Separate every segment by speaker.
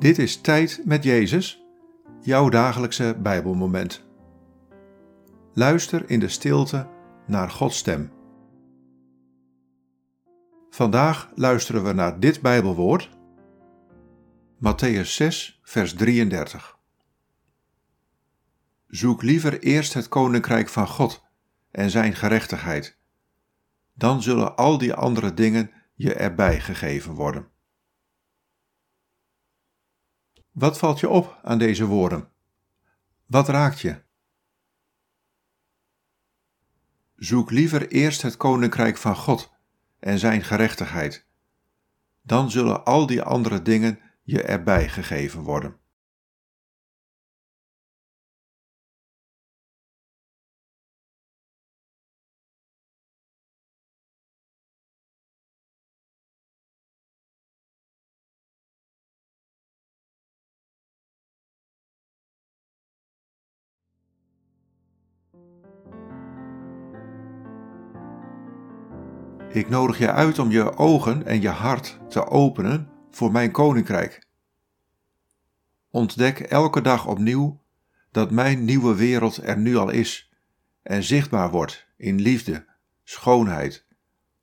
Speaker 1: Dit is Tijd met Jezus, jouw dagelijkse Bijbelmoment. Luister in de stilte naar Gods stem. Vandaag luisteren we naar dit Bijbelwoord, Matthäus 6, vers 33. Zoek liever eerst het koninkrijk van God en zijn gerechtigheid. Dan zullen al die andere dingen je erbij gegeven worden. Wat valt je op aan deze woorden? Wat raakt je? Zoek liever eerst het koninkrijk van God en zijn gerechtigheid. Dan zullen al die andere dingen je erbij gegeven worden. Ik nodig je uit om je ogen en je hart te openen voor mijn koninkrijk. Ontdek elke dag opnieuw dat mijn nieuwe wereld er nu al is en zichtbaar wordt in liefde, schoonheid,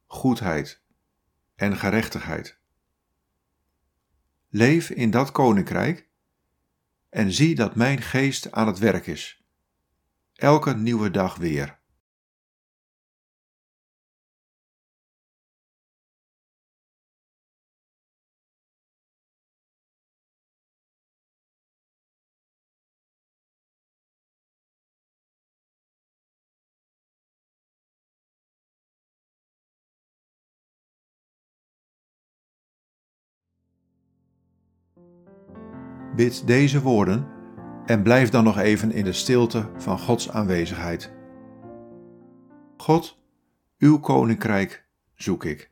Speaker 1: goedheid en gerechtigheid. Leef in dat koninkrijk en zie dat mijn geest aan het werk is. Elke nieuwe dag weer. Bid deze woorden en blijf dan nog even in de stilte van Gods aanwezigheid. God, uw koninkrijk zoek ik.